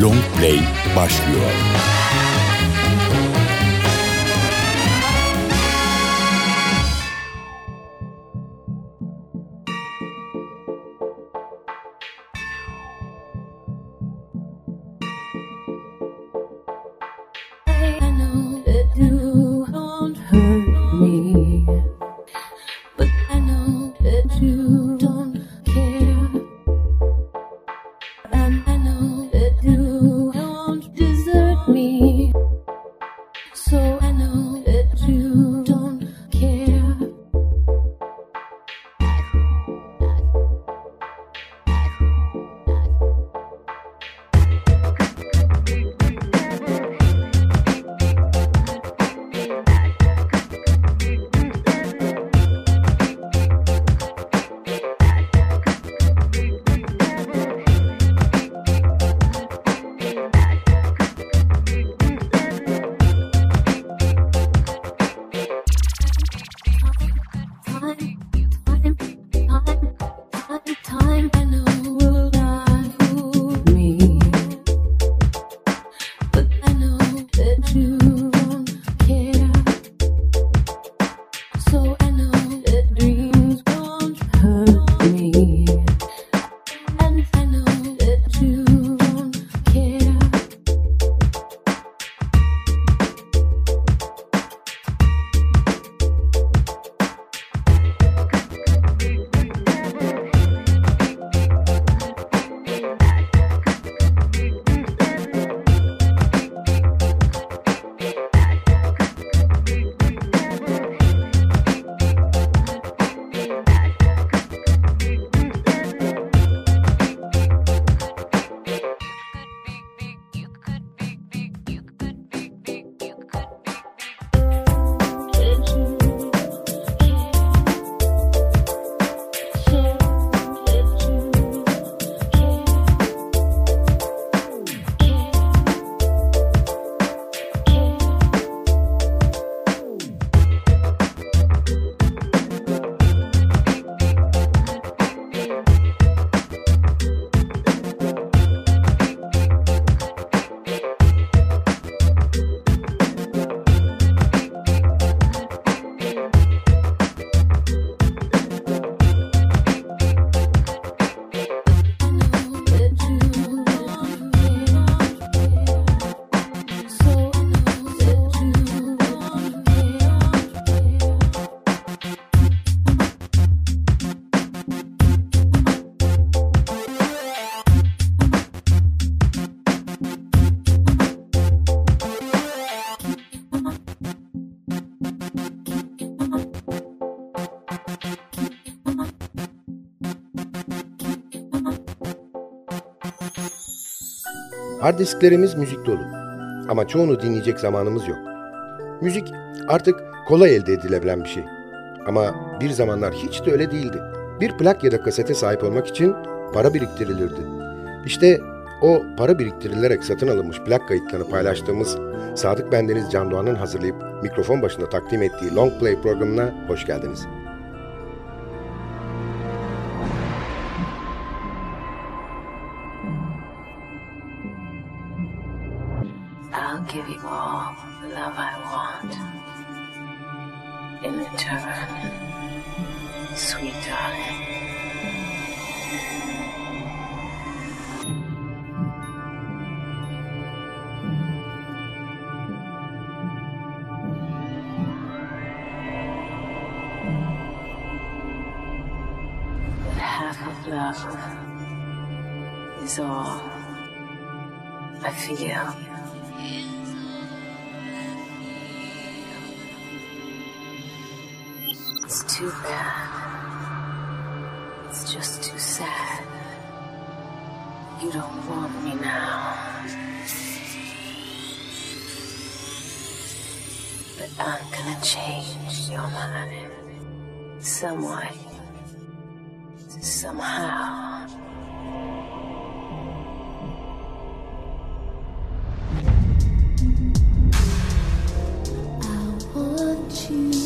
Long Play başlıyor. Hard disklerimiz müzik dolu. Ama çoğunu dinleyecek zamanımız yok. Müzik artık kolay elde edilebilen bir şey. Ama bir zamanlar hiç de öyle değildi. Bir plak ya da kasete sahip olmak için para biriktirilirdi. İşte o para biriktirilerek satın alınmış plak kayıtlarını paylaştığımız Sadık Bendeniz Can Doğan'ın hazırlayıp mikrofon başında takdim ettiği Long Play programına hoş geldiniz. Give all the love I want. In return, sweet darling. love is all I feel. Too bad. It's just too sad. You don't want me now. But I'm gonna change your mind. Somewhat. Somehow. is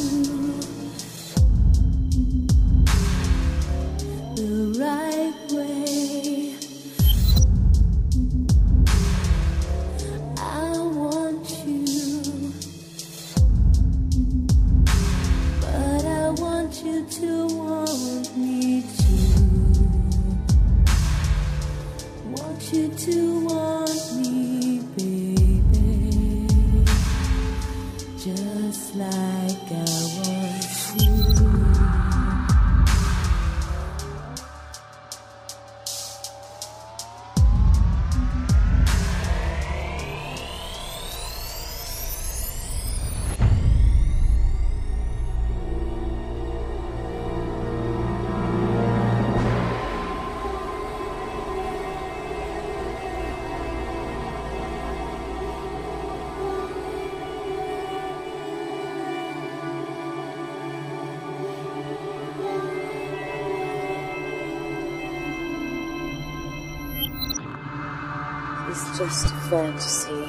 just fantasy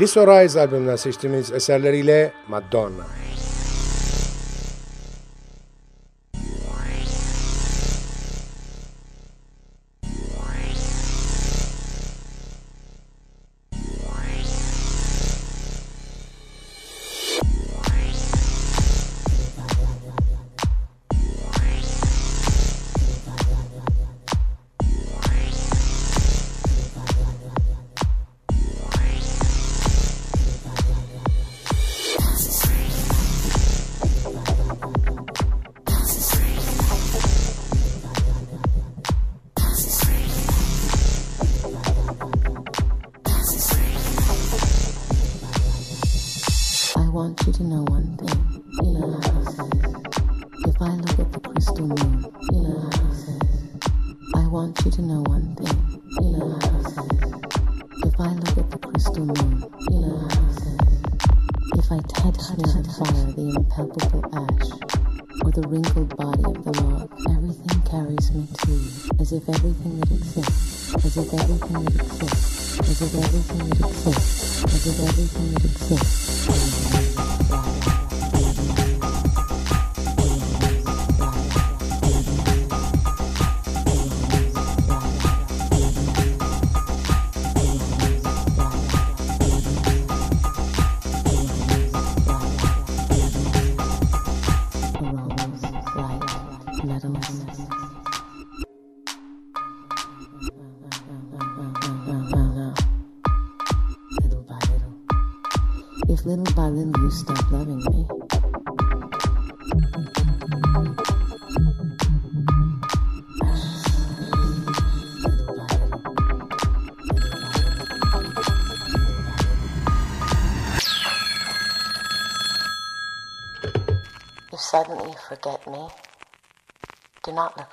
Lisa Rise albümünden seçtiğimiz eserleriyle Madonna. You to know one thing. If I look at the crystal moon. I want you to know one thing. If I look at the crystal moon. If I touch the fire the impalpable ash, or the wrinkled body of the log, everything carries me to you, as if everything that exists, as if everything that exists, as if everything that exists, as if everything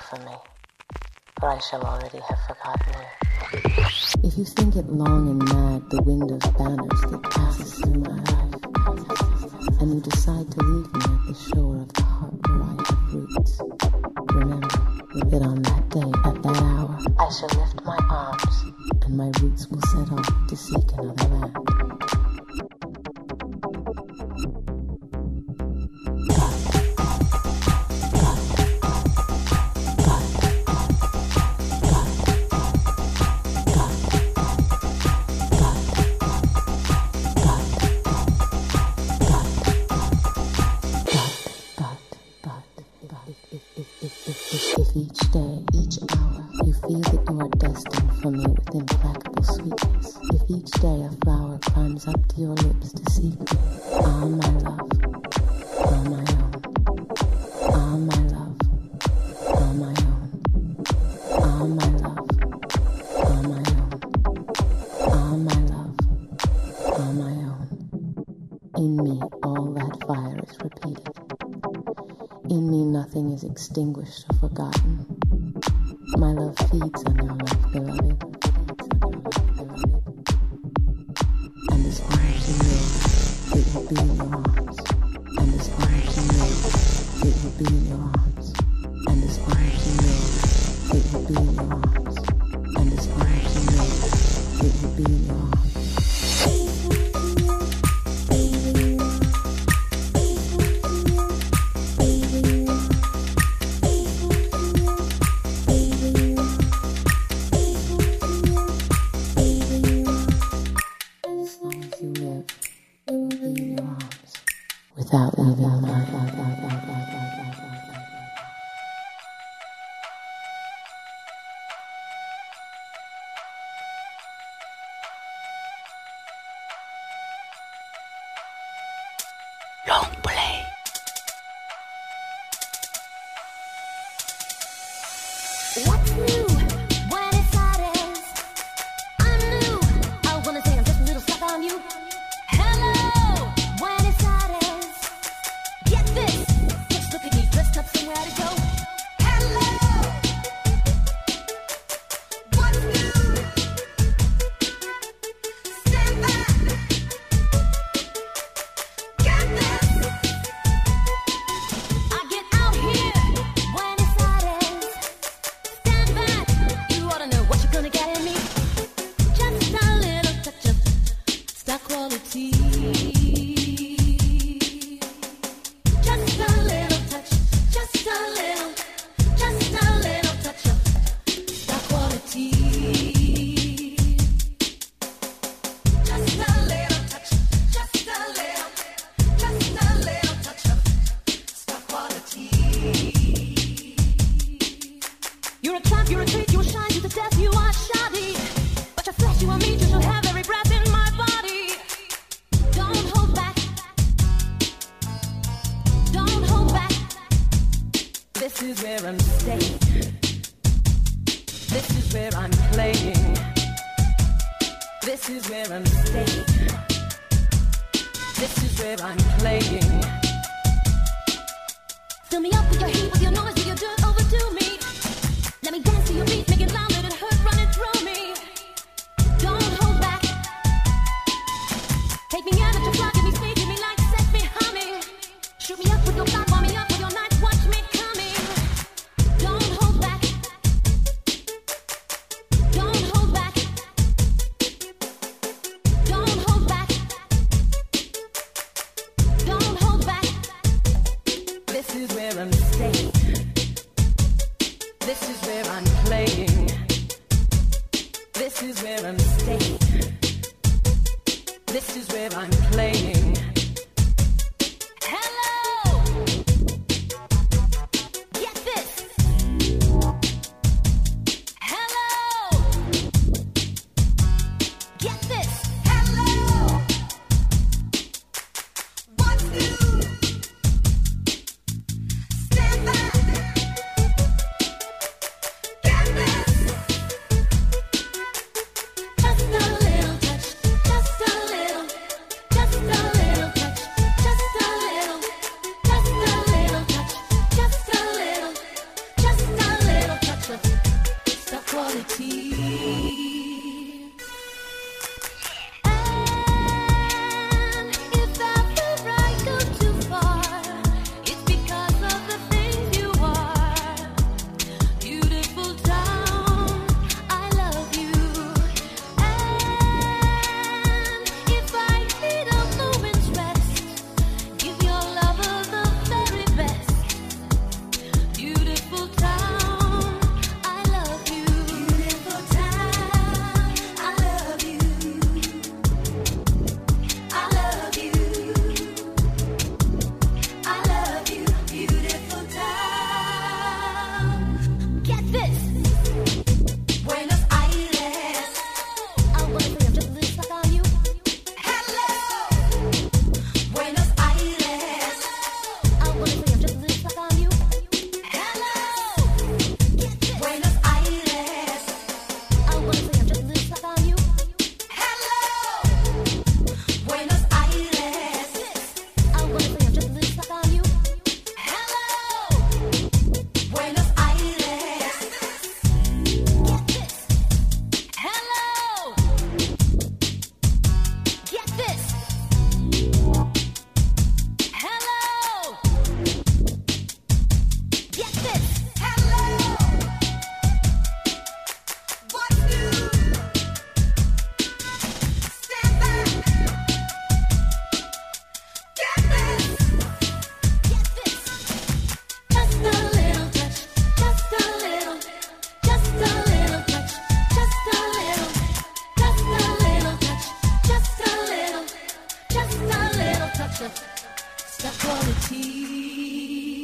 for me, for I shall already have forgotten you. If you think it long and mad, the wind of banners that passes through my life, and you decide to leave me at the shore of the heart where I have roots, remember that on that day, at that hour, I shall lift my arms and my roots will set off to seek another land. This is where I'm playing. This is where I'm staying. This is where I'm playing. Fill me up with your heat, with your noise, with your dirt over to me. Let me dance to your beat.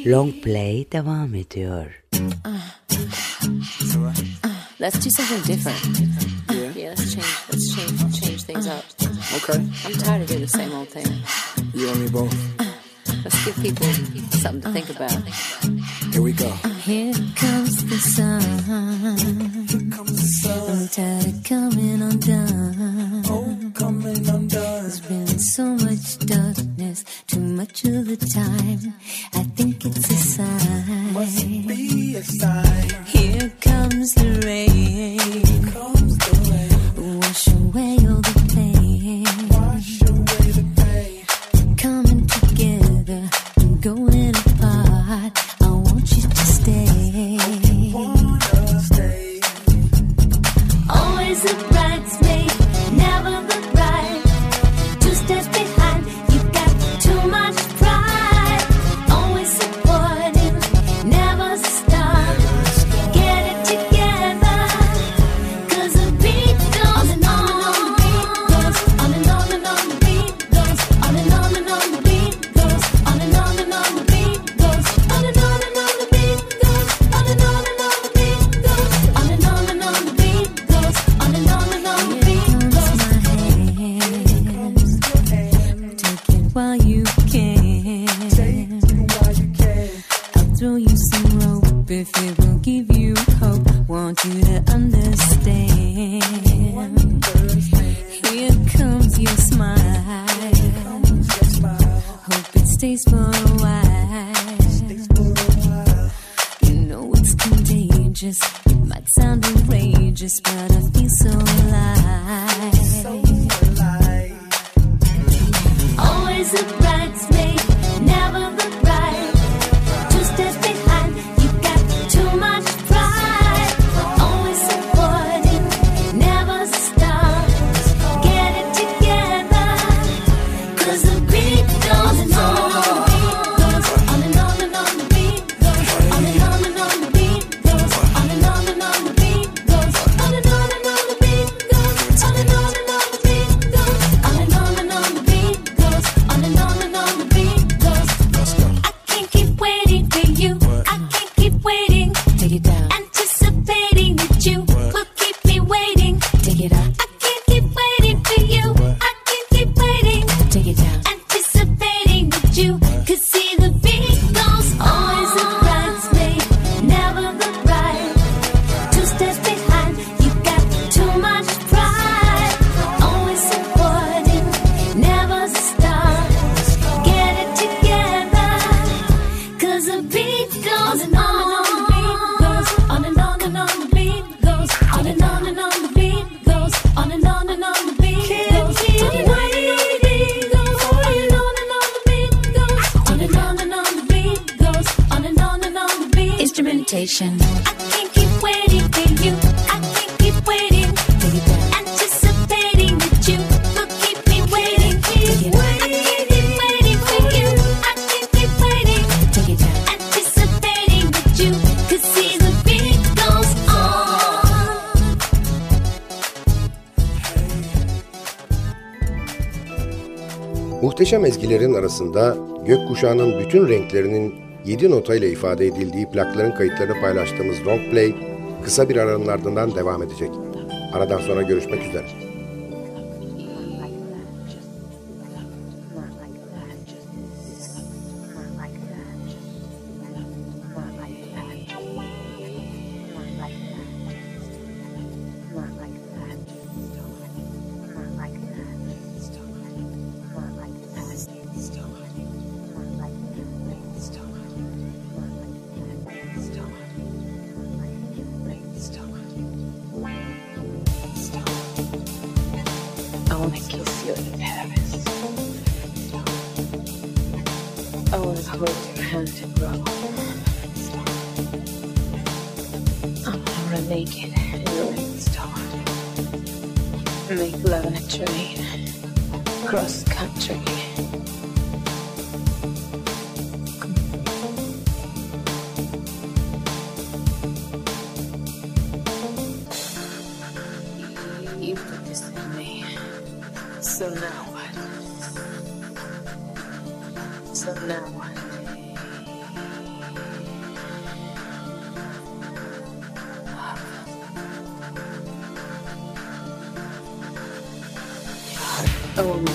Long play devam ediyor. Let's do something different. Yeah. yeah, let's change. Let's change. Change things up. Okay. I'm tired of doing the same old thing. You and me both. Let's give people something to think about. Here we go. Here comes the sun. Here comes the sun. I'm tired of coming undone. Oh, coming undone. There's been so much dust much of the time. I think it's a sign. Must be a sign. Here comes the rain. want you to understand. Here comes your smile. Hope it stays for a while. You know it's contagious, might sound outrageous, but I feel so. on and on the beat goes on and on and on the beat. Instrumentation. I can't keep waiting for you. I can't keep waiting. Anticipating that you will keep me waiting. Keep waiting. Muhteşem ezgilerin arasında gökkuşağının bütün renklerinin 7 notayla ifade edildiği plakların kayıtlarını paylaştığımız Long Play kısa bir aranın ardından devam edecek. Aradan sonra görüşmek üzere. So now what? So now what? Oh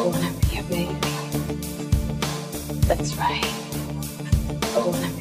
I wanna be a baby. That's right. Oh, I wanna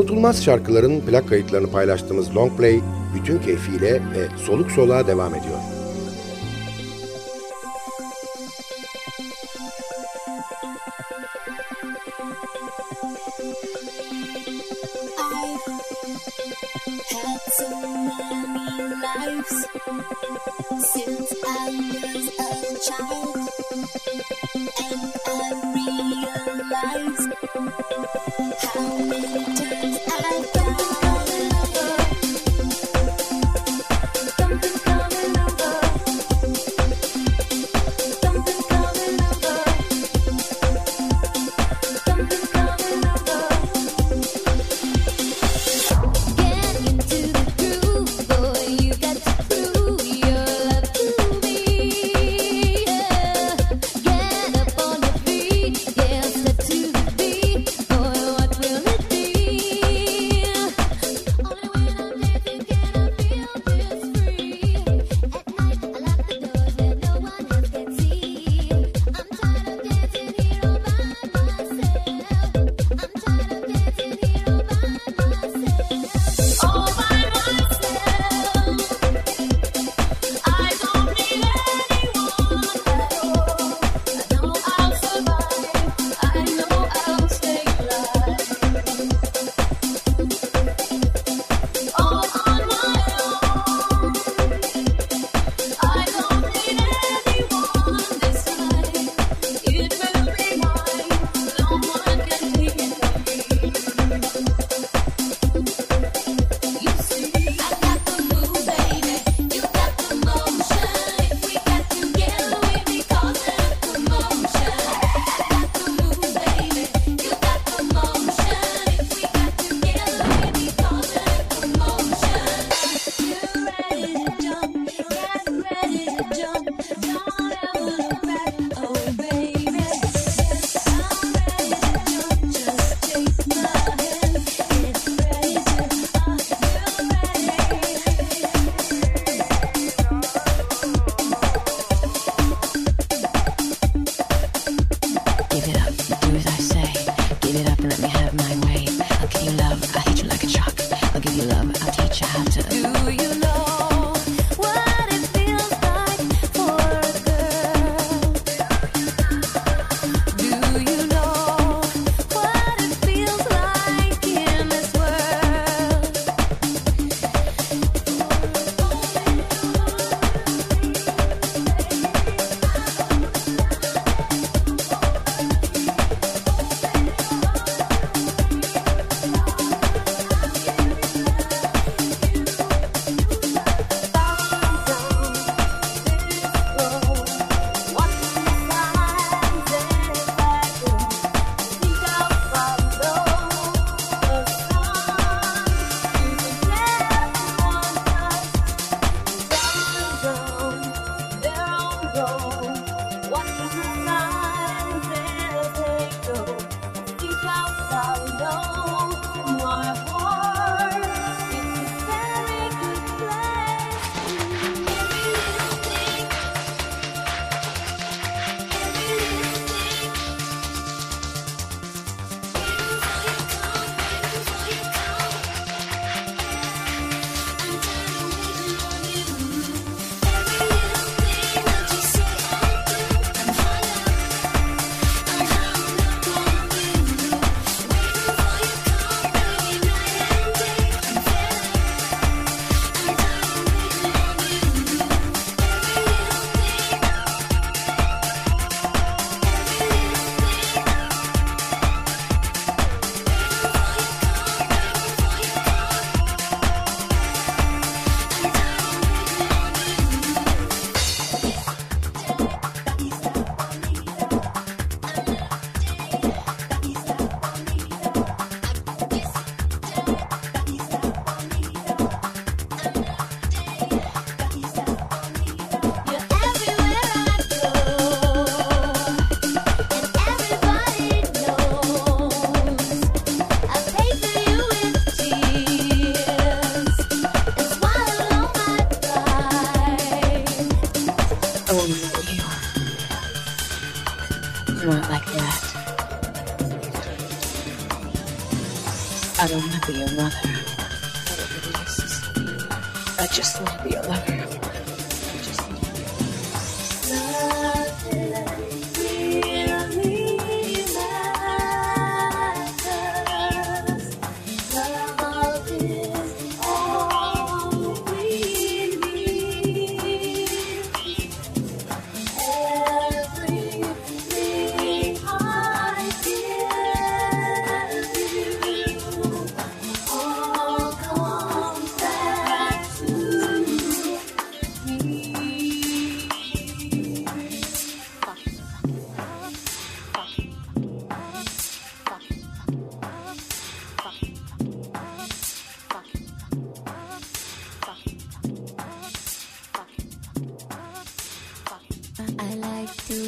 Unutulmaz şarkıların plak kayıtlarını paylaştığımız Long Play bütün keyfiyle ve soluk soluğa devam ediyor.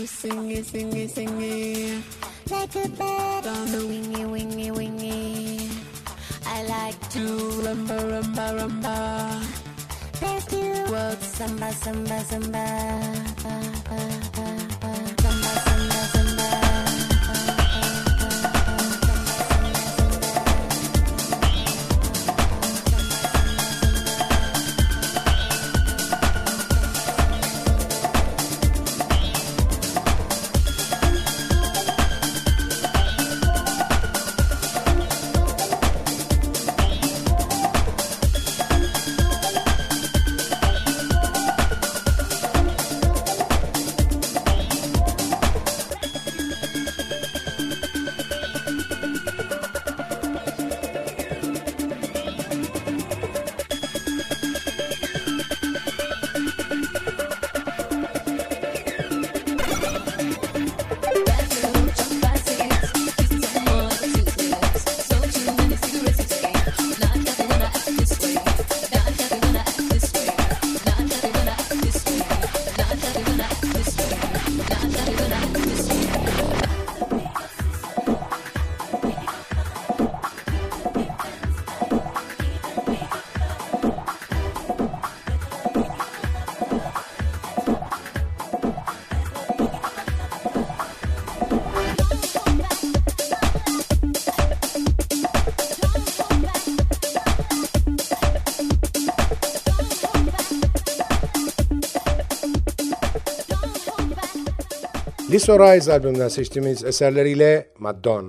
To sing it, sing it, sing it. Like a bird on the wingy, wingy, wingy. I like to rumba, rumba, rumba. Let's do world samba, samba. Samba, Lisa Rise albümünden seçtiğimiz eserleriyle Madonna.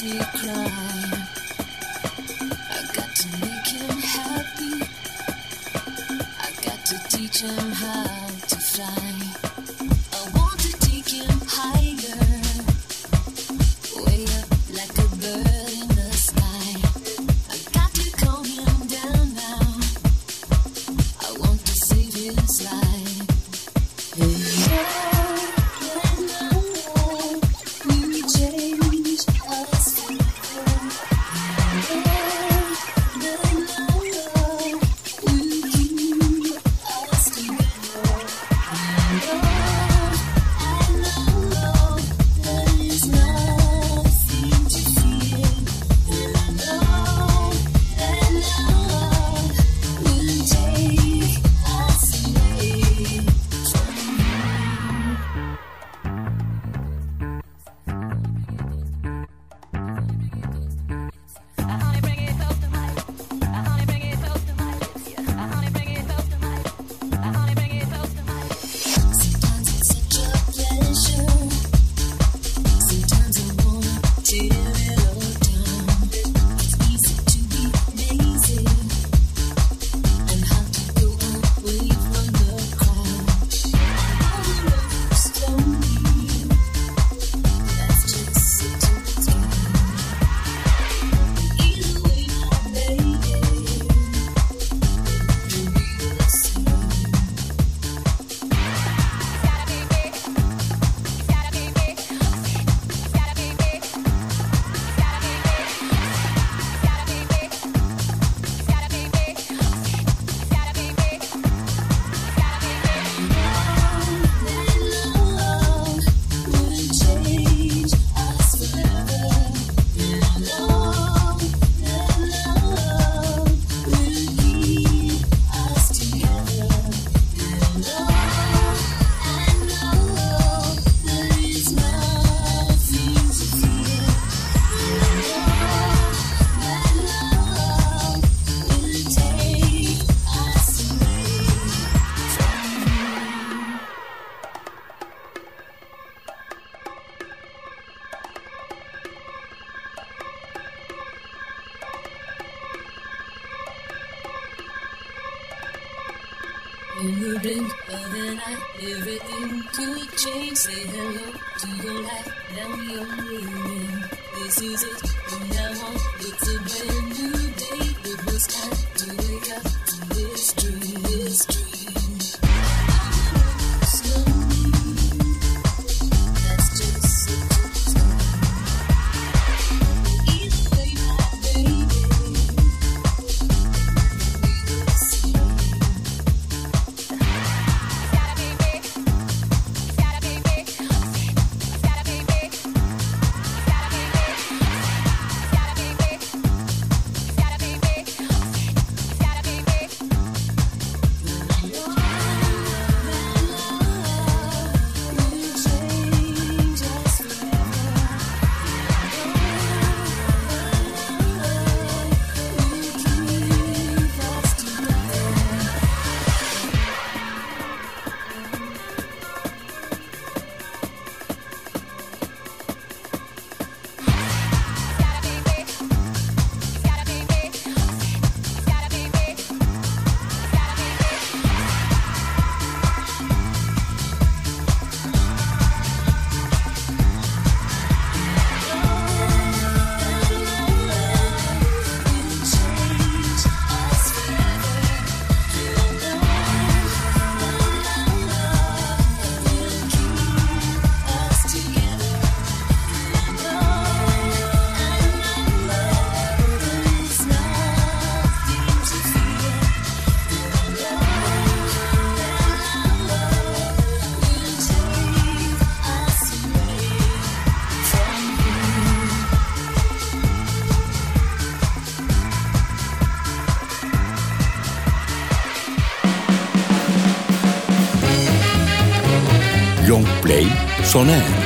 Because Long Play sona erdi.